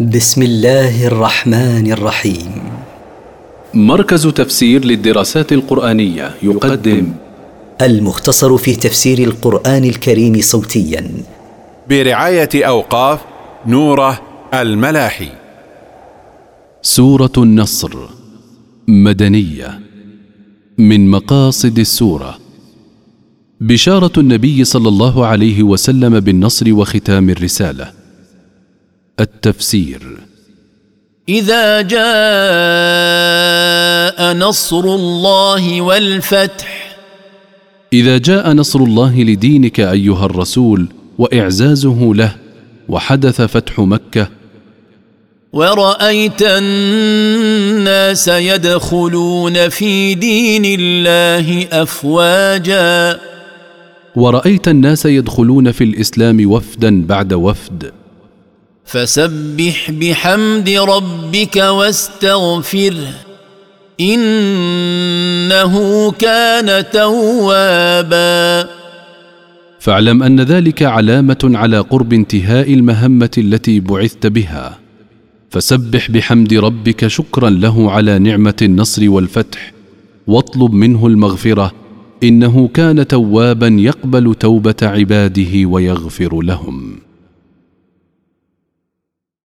بسم الله الرحمن الرحيم. مركز تفسير للدراسات القرآنية يقدم. المختصر في تفسير القرآن الكريم صوتيا. برعاية أوقاف نوره الملاحي. سورة النصر مدنية من مقاصد السورة. بشارة النبي صلى الله عليه وسلم بالنصر وختام الرسالة. التفسير. إذا جاء نصر الله والفتح. إذا جاء نصر الله لدينك أيها الرسول وإعزازه له وحدث فتح مكة. ورأيت الناس يدخلون في دين الله أفواجا. ورأيت الناس يدخلون في الإسلام وفدا بعد وفد. فسبح بحمد ربك واستغفره إنه كان توابا. فاعلم أن ذلك علامة على قرب انتهاء المهمة التي بعثت بها. فسبح بحمد ربك شكرا له على نعمة النصر والفتح واطلب منه المغفرة إنه كان توابا يقبل توبة عباده ويغفر لهم.